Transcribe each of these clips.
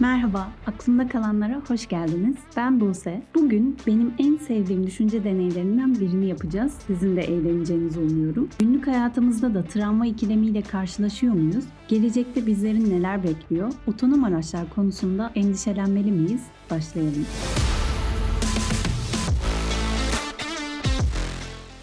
Merhaba, aklımda kalanlara hoş geldiniz. Ben Buse. Bugün benim en sevdiğim düşünce deneylerinden birini yapacağız. Sizin de eğleneceğinizi umuyorum. Günlük hayatımızda da travma ikilemiyle karşılaşıyor muyuz? Gelecekte bizlerin neler bekliyor? Otonom araçlar konusunda endişelenmeli miyiz? Başlayalım.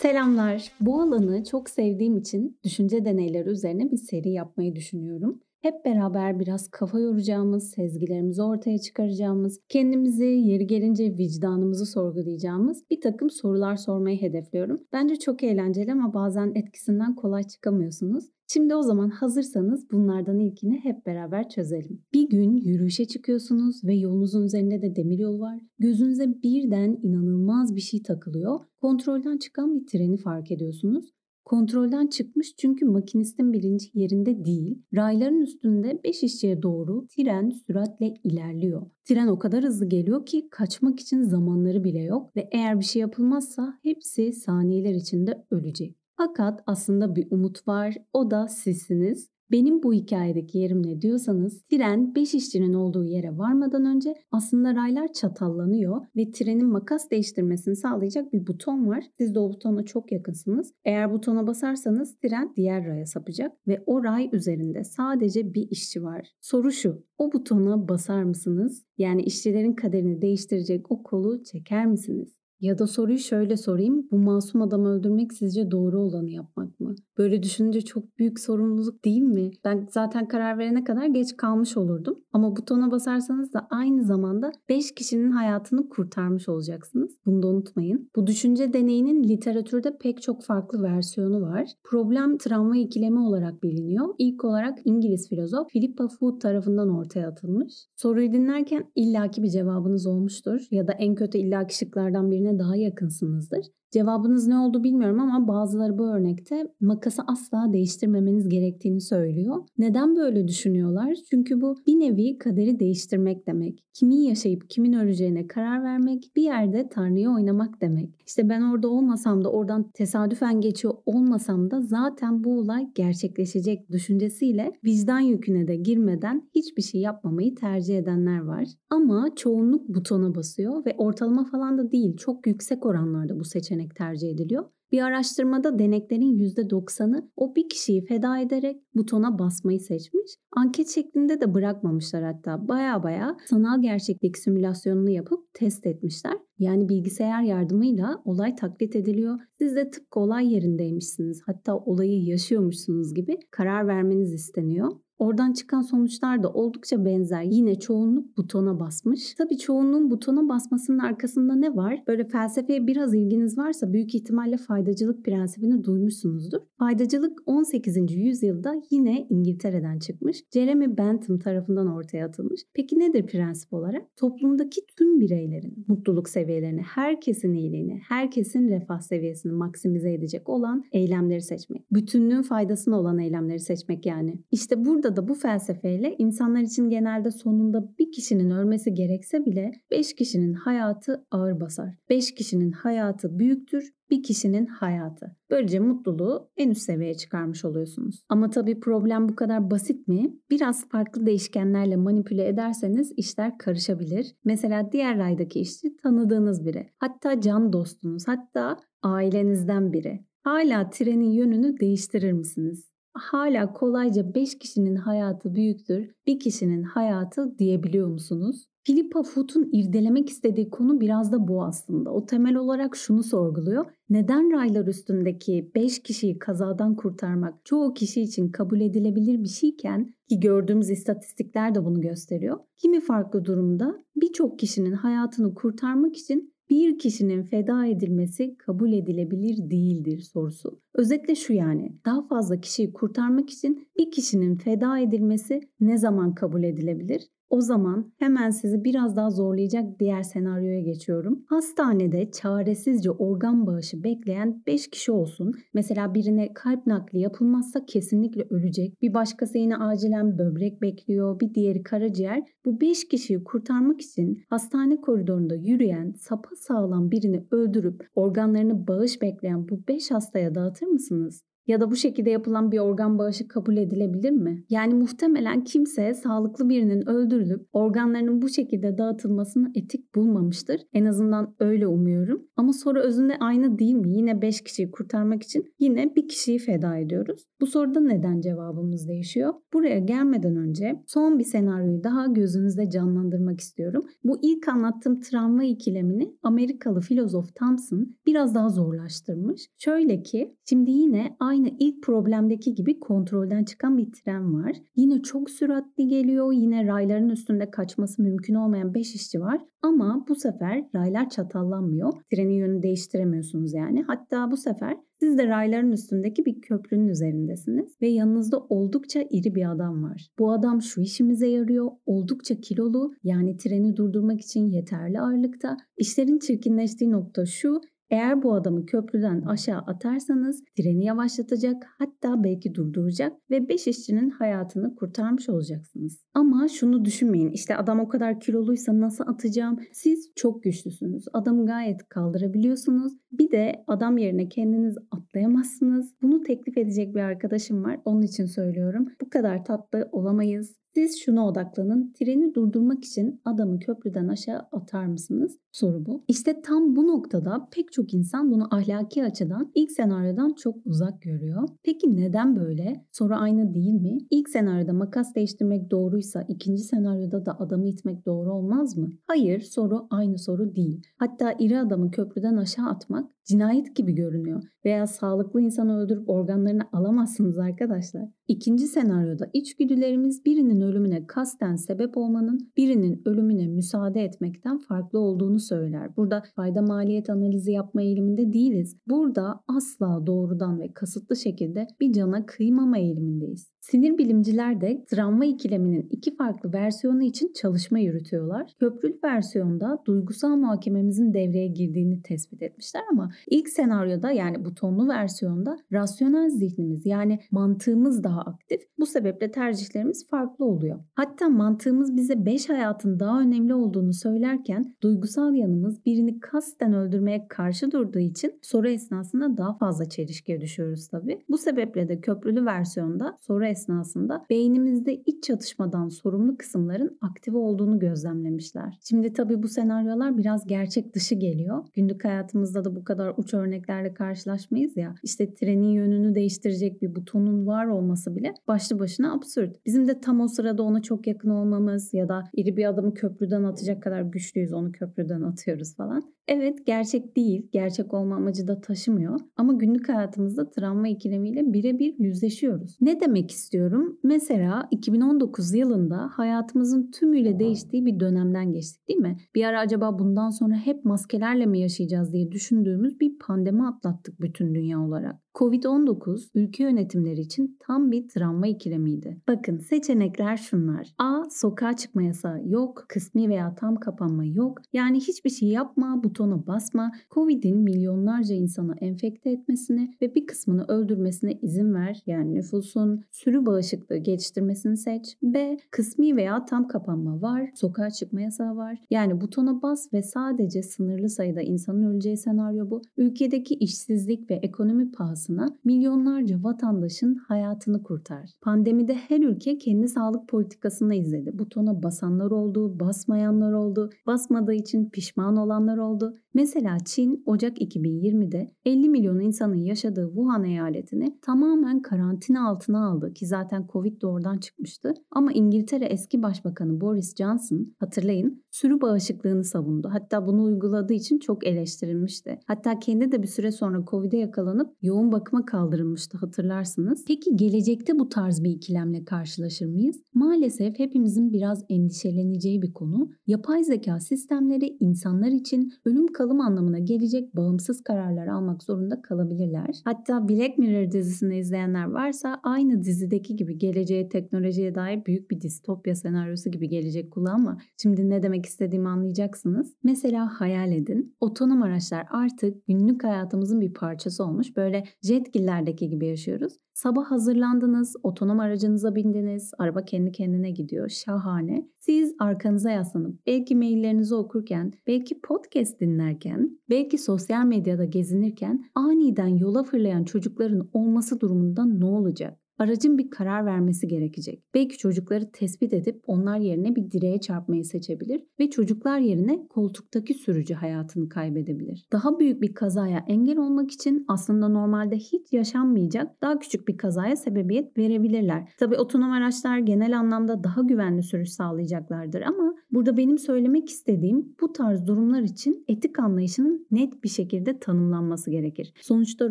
Selamlar. Bu alanı çok sevdiğim için düşünce deneyleri üzerine bir seri yapmayı düşünüyorum hep beraber biraz kafa yoracağımız, sezgilerimizi ortaya çıkaracağımız, kendimizi yeri gelince vicdanımızı sorgulayacağımız bir takım sorular sormayı hedefliyorum. Bence çok eğlenceli ama bazen etkisinden kolay çıkamıyorsunuz. Şimdi o zaman hazırsanız bunlardan ilkini hep beraber çözelim. Bir gün yürüyüşe çıkıyorsunuz ve yolunuzun üzerinde de demir yol var. Gözünüze birden inanılmaz bir şey takılıyor. Kontrolden çıkan bir treni fark ediyorsunuz kontrolden çıkmış çünkü makinistin bilinci yerinde değil. Rayların üstünde 5 işçiye doğru tren süratle ilerliyor. Tren o kadar hızlı geliyor ki kaçmak için zamanları bile yok ve eğer bir şey yapılmazsa hepsi saniyeler içinde ölecek. Fakat aslında bir umut var. O da sizsiniz. Benim bu hikayedeki yerim ne diyorsanız tren 5 işçinin olduğu yere varmadan önce aslında raylar çatallanıyor ve trenin makas değiştirmesini sağlayacak bir buton var. Siz de o butona çok yakınsınız. Eğer butona basarsanız tren diğer raya sapacak ve o ray üzerinde sadece bir işçi var. Soru şu. O butona basar mısınız? Yani işçilerin kaderini değiştirecek o kolu çeker misiniz? Ya da soruyu şöyle sorayım. Bu masum adamı öldürmek sizce doğru olanı yapmak mı? Böyle düşününce çok büyük sorumluluk değil mi? Ben zaten karar verene kadar geç kalmış olurdum. Ama butona basarsanız da aynı zamanda 5 kişinin hayatını kurtarmış olacaksınız. Bunu da unutmayın. Bu düşünce deneyinin literatürde pek çok farklı versiyonu var. Problem travma ikilemi olarak biliniyor. İlk olarak İngiliz filozof Philippa Foot tarafından ortaya atılmış. Soruyu dinlerken illaki bir cevabınız olmuştur ya da en kötü illaki şıklardan birine birbirine daha yakınsınızdır. Cevabınız ne oldu bilmiyorum ama bazıları bu örnekte makası asla değiştirmemeniz gerektiğini söylüyor. Neden böyle düşünüyorlar? Çünkü bu bir nevi kaderi değiştirmek demek. Kimin yaşayıp kimin öleceğine karar vermek, bir yerde Tanrı'yı oynamak demek. İşte ben orada olmasam da oradan tesadüfen geçiyor olmasam da zaten bu olay gerçekleşecek düşüncesiyle vicdan yüküne de girmeden hiçbir şey yapmamayı tercih edenler var. Ama çoğunluk butona basıyor ve ortalama falan da değil çok yüksek oranlarda bu seçenek seçenek tercih ediliyor. Bir araştırmada deneklerin %90'ı o bir kişiyi feda ederek butona basmayı seçmiş. Anket şeklinde de bırakmamışlar hatta. Baya baya sanal gerçeklik simülasyonunu yapıp test etmişler. Yani bilgisayar yardımıyla olay taklit ediliyor. Siz de tıpkı olay yerindeymişsiniz. Hatta olayı yaşıyormuşsunuz gibi karar vermeniz isteniyor. Oradan çıkan sonuçlar da oldukça benzer. Yine çoğunluk butona basmış. Tabii çoğunluğun butona basmasının arkasında ne var? Böyle felsefeye biraz ilginiz varsa büyük ihtimalle faydacılık prensibini duymuşsunuzdur. Faydacılık 18. yüzyılda yine İngiltere'den çıkmış. Jeremy Bentham tarafından ortaya atılmış. Peki nedir prensip olarak? Toplumdaki tüm bireylerin mutluluk seviyelerini, herkesin iyiliğini, herkesin refah seviyesini maksimize edecek olan eylemleri seçmek. Bütünlüğün faydasına olan eylemleri seçmek yani. İşte burada Burada da bu felsefeyle insanlar için genelde sonunda bir kişinin ölmesi gerekse bile 5 kişinin hayatı ağır basar. 5 kişinin hayatı büyüktür, bir kişinin hayatı. Böylece mutluluğu en üst seviyeye çıkarmış oluyorsunuz. Ama tabii problem bu kadar basit mi? Biraz farklı değişkenlerle manipüle ederseniz işler karışabilir. Mesela diğer raydaki işçi tanıdığınız biri. Hatta can dostunuz, hatta ailenizden biri. Hala trenin yönünü değiştirir misiniz? Hala kolayca 5 kişinin hayatı büyüktür, bir kişinin hayatı diyebiliyor musunuz? Philippa Foot'un irdelemek istediği konu biraz da bu aslında. O temel olarak şunu sorguluyor. Neden raylar üstündeki 5 kişiyi kazadan kurtarmak çoğu kişi için kabul edilebilir bir şeyken ki gördüğümüz istatistikler de bunu gösteriyor. Kimi farklı durumda birçok kişinin hayatını kurtarmak için bir kişinin feda edilmesi kabul edilebilir değildir sorusu. Özetle şu yani daha fazla kişiyi kurtarmak için bir kişinin feda edilmesi ne zaman kabul edilebilir? O zaman hemen sizi biraz daha zorlayacak diğer senaryoya geçiyorum. Hastanede çaresizce organ bağışı bekleyen 5 kişi olsun. Mesela birine kalp nakli yapılmazsa kesinlikle ölecek. Bir başkası yine acilen böbrek bekliyor. Bir diğeri karaciğer. Bu 5 kişiyi kurtarmak için hastane koridorunda yürüyen sapa sağlam birini öldürüp organlarını bağış bekleyen bu 5 hastaya dağıtır mısınız? Ya da bu şekilde yapılan bir organ bağışı kabul edilebilir mi? Yani muhtemelen kimse sağlıklı birinin öldürülüp organlarının bu şekilde dağıtılmasını etik bulmamıştır. En azından öyle umuyorum. Ama soru özünde aynı değil mi? Yine 5 kişiyi kurtarmak için yine bir kişiyi feda ediyoruz. Bu soruda neden cevabımız değişiyor? Buraya gelmeden önce son bir senaryoyu daha gözünüzde canlandırmak istiyorum. Bu ilk anlattığım travma ikilemini Amerikalı filozof Thompson biraz daha zorlaştırmış. Şöyle ki şimdi yine aynı ilk problemdeki gibi kontrolden çıkan bir tren var. Yine çok süratli geliyor. Yine rayların üstünde kaçması mümkün olmayan 5 işçi var. Ama bu sefer raylar çatallanmıyor. Trenin yönünü değiştiremiyorsunuz yani. Hatta bu sefer siz de rayların üstündeki bir köprünün üzerindesiniz ve yanınızda oldukça iri bir adam var. Bu adam şu işimize yarıyor, oldukça kilolu yani treni durdurmak için yeterli ağırlıkta. İşlerin çirkinleştiği nokta şu, eğer bu adamı köprüden aşağı atarsanız treni yavaşlatacak hatta belki durduracak ve 5 işçinin hayatını kurtarmış olacaksınız. Ama şunu düşünmeyin işte adam o kadar kiloluysa nasıl atacağım? Siz çok güçlüsünüz. Adamı gayet kaldırabiliyorsunuz. Bir de adam yerine kendiniz atlayamazsınız. Bunu teklif edecek bir arkadaşım var. Onun için söylüyorum. Bu kadar tatlı olamayız. Siz şuna odaklanın. Treni durdurmak için adamı köprüden aşağı atar mısınız? Soru bu. İşte tam bu noktada pek çok insan bunu ahlaki açıdan ilk senaryodan çok uzak görüyor. Peki neden böyle? Soru aynı değil mi? İlk senaryoda makas değiştirmek doğruysa ikinci senaryoda da adamı itmek doğru olmaz mı? Hayır, soru aynı soru değil. Hatta iri adamı köprüden aşağı atmak cinayet gibi görünüyor veya sağlıklı insanı öldürüp organlarını alamazsınız arkadaşlar. İkinci senaryoda içgüdülerimiz birinin ölümüne kasten sebep olmanın birinin ölümüne müsaade etmekten farklı olduğunu söyler. Burada fayda maliyet analizi yapma eğiliminde değiliz. Burada asla doğrudan ve kasıtlı şekilde bir cana kıymama eğilimindeyiz. Sinir bilimciler de travma ikileminin iki farklı versiyonu için çalışma yürütüyorlar. Köprülü versiyonda duygusal muhakememizin devreye girdiğini tespit etmişler ama ilk senaryoda yani butonlu versiyonda rasyonel zihnimiz yani mantığımız daha aktif. Bu sebeple tercihlerimiz farklı oluyor. Hatta mantığımız bize 5 hayatın daha önemli olduğunu söylerken duygusal yanımız birini kasten öldürmeye karşı durduğu için soru esnasında daha fazla çelişkiye düşüyoruz tabii. Bu sebeple de köprülü versiyonda soru esnasında beynimizde iç çatışmadan sorumlu kısımların aktif olduğunu gözlemlemişler. Şimdi tabii bu senaryolar biraz gerçek dışı geliyor. Günlük hayatımızda da bu kadar uç örneklerle karşılaşmayız ya. İşte trenin yönünü değiştirecek bir butonun var olması bile başlı başına absürt. Bizim de tam o sırada ona çok yakın olmamız ya da iri bir adamı köprüden atacak kadar güçlüyüz onu köprüden atıyoruz falan. Evet gerçek değil, gerçek olma amacı da taşımıyor ama günlük hayatımızda travma ikilemiyle birebir yüzleşiyoruz. Ne demek istiyorum? Mesela 2019 yılında hayatımızın tümüyle değiştiği bir dönemden geçtik değil mi? Bir ara acaba bundan sonra hep maskelerle mi yaşayacağız diye düşündüğümüz bir pandemi atlattık bütün dünya olarak. Covid-19 ülke yönetimleri için tam bir travma ikilemiydi. Bakın seçenekler şunlar. A. Sokağa çıkma yasağı yok. Kısmi veya tam kapanma yok. Yani hiçbir şey yapma, butona basma. Covid'in milyonlarca insanı enfekte etmesine ve bir kısmını öldürmesine izin ver. Yani nüfusun sürü bağışıklığı geliştirmesini seç. B. Kısmi veya tam kapanma var. Sokağa çıkma yasağı var. Yani butona bas ve sadece sınırlı sayıda insanın öleceği senaryo bu. Ülkedeki işsizlik ve ekonomi pahası pahasına milyonlarca vatandaşın hayatını kurtar. Pandemide her ülke kendi sağlık politikasını izledi. Butona basanlar oldu, basmayanlar oldu, basmadığı için pişman olanlar oldu. Mesela Çin Ocak 2020'de 50 milyon insanın yaşadığı Wuhan eyaletini tamamen karantina altına aldı ki zaten Covid de oradan çıkmıştı. Ama İngiltere eski başbakanı Boris Johnson hatırlayın sürü bağışıklığını savundu. Hatta bunu uyguladığı için çok eleştirilmişti. Hatta kendi de bir süre sonra Covid'e yakalanıp yoğun bakıma kaldırılmıştı hatırlarsınız. Peki gelecekte bu tarz bir ikilemle karşılaşır mıyız? Maalesef hepimizin biraz endişeleneceği bir konu. Yapay zeka sistemleri insanlar için ölüm kalım anlamına gelecek bağımsız kararlar almak zorunda kalabilirler. Hatta Black Mirror dizisini izleyenler varsa aynı dizideki gibi geleceğe teknolojiye dair büyük bir distopya senaryosu gibi gelecek kulağa ama şimdi ne demek istediğimi anlayacaksınız. Mesela hayal edin. Otonom araçlar artık günlük hayatımızın bir parçası olmuş. Böyle jetgillerdeki gibi yaşıyoruz. Sabah hazırlandınız, otonom aracınıza bindiniz, araba kendi kendine gidiyor. Şahane. Siz arkanıza yaslanıp belki maillerinizi okurken, belki podcast dinlerken, belki sosyal medyada gezinirken aniden yola fırlayan çocukların olması durumunda ne olacak? Aracın bir karar vermesi gerekecek. Belki çocukları tespit edip onlar yerine bir direğe çarpmayı seçebilir ve çocuklar yerine koltuktaki sürücü hayatını kaybedebilir. Daha büyük bir kazaya engel olmak için aslında normalde hiç yaşanmayacak daha küçük bir kazaya sebebiyet verebilirler. Tabi otonom araçlar genel anlamda daha güvenli sürüş sağlayacaklardır ama burada benim söylemek istediğim bu tarz durumlar için etik anlayışının net bir şekilde tanımlanması gerekir. Sonuçta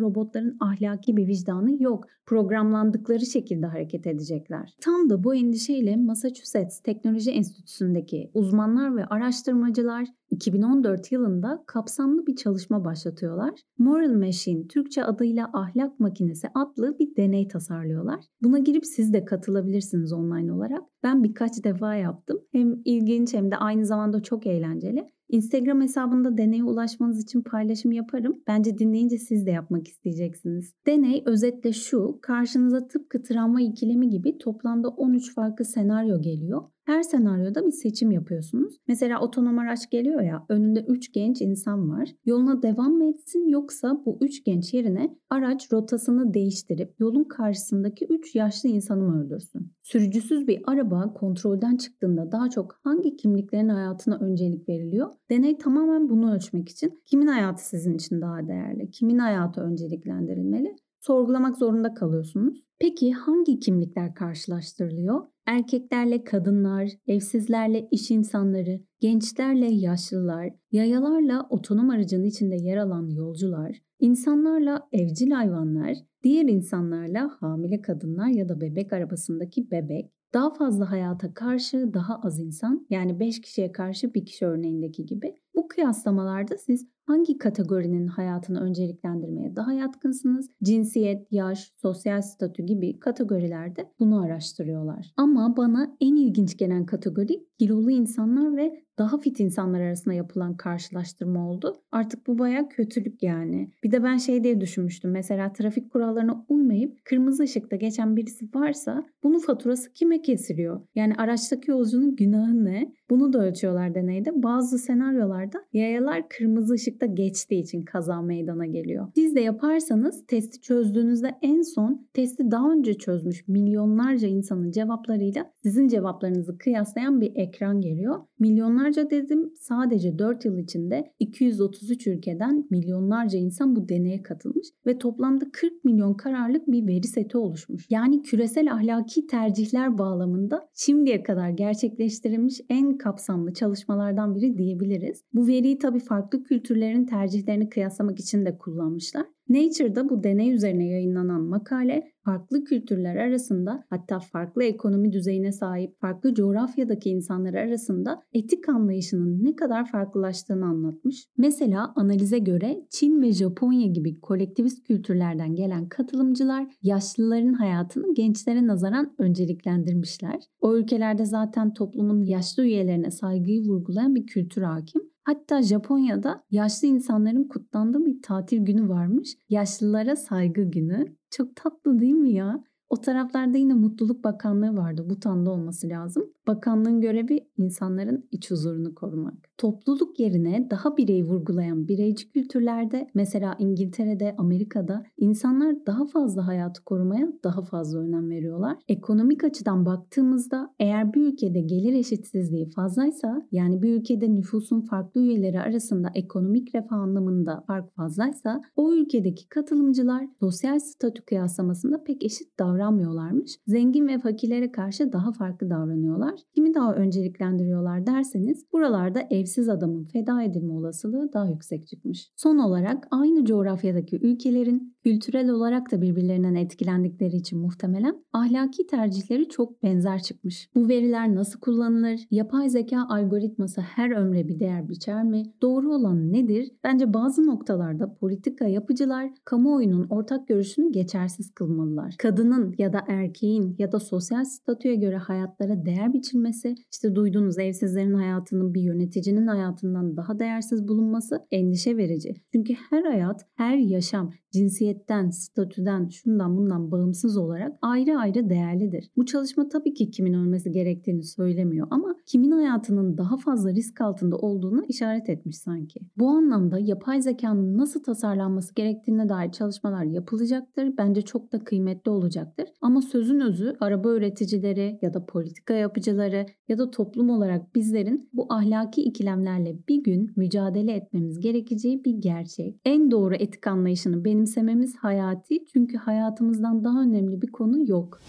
robotların ahlaki bir vicdanı yok. Programlandıkları oldukları şekilde hareket edecekler. Tam da bu endişeyle Massachusetts Teknoloji Enstitüsü'ndeki uzmanlar ve araştırmacılar 2014 yılında kapsamlı bir çalışma başlatıyorlar. Moral Machine, Türkçe adıyla ahlak makinesi adlı bir deney tasarlıyorlar. Buna girip siz de katılabilirsiniz online olarak. Ben birkaç defa yaptım. Hem ilginç hem de aynı zamanda çok eğlenceli. Instagram hesabında deneye ulaşmanız için paylaşım yaparım. Bence dinleyince siz de yapmak isteyeceksiniz. Deney özetle şu, karşınıza tıpkı travma ikilemi gibi toplamda 13 farklı senaryo geliyor. Her senaryoda bir seçim yapıyorsunuz. Mesela otonom araç geliyor ya önünde 3 genç insan var. Yoluna devam mı etsin yoksa bu 3 genç yerine araç rotasını değiştirip yolun karşısındaki 3 yaşlı insanı mı öldürsün? Sürücüsüz bir araba kontrolden çıktığında daha çok hangi kimliklerin hayatına öncelik veriliyor? Deney tamamen bunu ölçmek için kimin hayatı sizin için daha değerli? Kimin hayatı önceliklendirilmeli? sorgulamak zorunda kalıyorsunuz. Peki hangi kimlikler karşılaştırılıyor? Erkeklerle kadınlar, evsizlerle iş insanları, gençlerle yaşlılar, yayalarla otonom aracın içinde yer alan yolcular, insanlarla evcil hayvanlar, diğer insanlarla hamile kadınlar ya da bebek arabasındaki bebek, daha fazla hayata karşı daha az insan yani 5 kişiye karşı 1 kişi örneğindeki gibi bu kıyaslamalarda siz hangi kategorinin hayatını önceliklendirmeye daha yatkınsınız? Cinsiyet, yaş, sosyal statü gibi kategorilerde bunu araştırıyorlar. Ama bana en ilginç gelen kategori kilolu insanlar ve daha fit insanlar arasında yapılan karşılaştırma oldu. Artık bu baya kötülük yani. Bir de ben şey diye düşünmüştüm. Mesela trafik kurallarına uymayıp kırmızı ışıkta geçen birisi varsa bunun faturası kime kesiliyor? Yani araçtaki yolcunun günahı ne? Bunu da ölçüyorlar deneyde. Bazı senaryolarda yayalar kırmızı ışıkta geçtiği için kaza meydana geliyor. Siz de yaparsanız testi çözdüğünüzde en son testi daha önce çözmüş milyonlarca insanın cevaplarıyla sizin cevaplarınızı kıyaslayan bir ekran geliyor. Milyonlarca dedim sadece 4 yıl içinde 233 ülkeden milyonlarca insan bu deneye katılmış ve toplamda 40 milyon kararlık bir veri seti oluşmuş. Yani küresel ahlaki tercihler bağlamında şimdiye kadar gerçekleştirilmiş en kapsamlı çalışmalardan biri diyebiliriz. Bu veriyi tabii farklı kültürlerin tercihlerini kıyaslamak için de kullanmışlar. Nature'da bu deney üzerine yayınlanan makale farklı kültürler arasında hatta farklı ekonomi düzeyine sahip farklı coğrafyadaki insanlar arasında etik anlayışının ne kadar farklılaştığını anlatmış. Mesela analize göre Çin ve Japonya gibi kolektivist kültürlerden gelen katılımcılar yaşlıların hayatını gençlere nazaran önceliklendirmişler. O ülkelerde zaten toplumun yaşlı üyelerine saygıyı vurgulayan bir kültür hakim. Hatta Japonya'da yaşlı insanların kutlandığı bir tatil günü varmış. Yaşlılara saygı günü. Çok tatlı değil mi ya? O taraflarda yine Mutluluk Bakanlığı vardı. Butan'da olması lazım. Bakanlığın görevi insanların iç huzurunu korumak. Topluluk yerine daha bireyi vurgulayan bireyci kültürlerde mesela İngiltere'de, Amerika'da insanlar daha fazla hayatı korumaya daha fazla önem veriyorlar. Ekonomik açıdan baktığımızda eğer bir ülkede gelir eşitsizliği fazlaysa yani bir ülkede nüfusun farklı üyeleri arasında ekonomik refah anlamında fark fazlaysa o ülkedeki katılımcılar sosyal statü kıyaslamasında pek eşit davranmıyorlarmış. Zengin ve fakirlere karşı daha farklı davranıyorlar kimi daha önceliklendiriyorlar derseniz buralarda evsiz adamın feda edilme olasılığı daha yüksek çıkmış. Son olarak aynı coğrafyadaki ülkelerin kültürel olarak da birbirlerinden etkilendikleri için muhtemelen ahlaki tercihleri çok benzer çıkmış. Bu veriler nasıl kullanılır? Yapay zeka algoritması her ömre bir değer biçer mi? Doğru olan nedir? Bence bazı noktalarda politika yapıcılar kamuoyunun ortak görüşünü geçersiz kılmalılar. Kadının ya da erkeğin ya da sosyal statüye göre hayatlara değer biçer geçilmesi, işte duyduğunuz evsizlerin hayatının bir yöneticinin hayatından daha değersiz bulunması endişe verici. Çünkü her hayat, her yaşam cinsiyetten, statüden, şundan bundan bağımsız olarak ayrı ayrı değerlidir. Bu çalışma tabii ki kimin ölmesi gerektiğini söylemiyor ama kimin hayatının daha fazla risk altında olduğuna işaret etmiş sanki. Bu anlamda yapay zekanın nasıl tasarlanması gerektiğine dair çalışmalar yapılacaktır. Bence çok da kıymetli olacaktır. Ama sözün özü araba üreticileri ya da politika yapıcıları ya da toplum olarak bizlerin bu ahlaki ikilemlerle bir gün mücadele etmemiz gerekeceği bir gerçek. En doğru etik anlayışını benimsememiz hayati çünkü hayatımızdan daha önemli bir konu yok.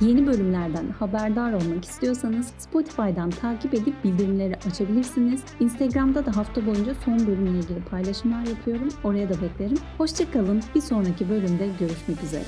Yeni bölümlerden haberdar olmak istiyorsanız Spotify'dan takip edip bildirimleri açabilirsiniz. Instagram'da da hafta boyunca son bölümle ilgili paylaşımlar yapıyorum. Oraya da beklerim. Hoşçakalın. Bir sonraki bölümde görüşmek üzere.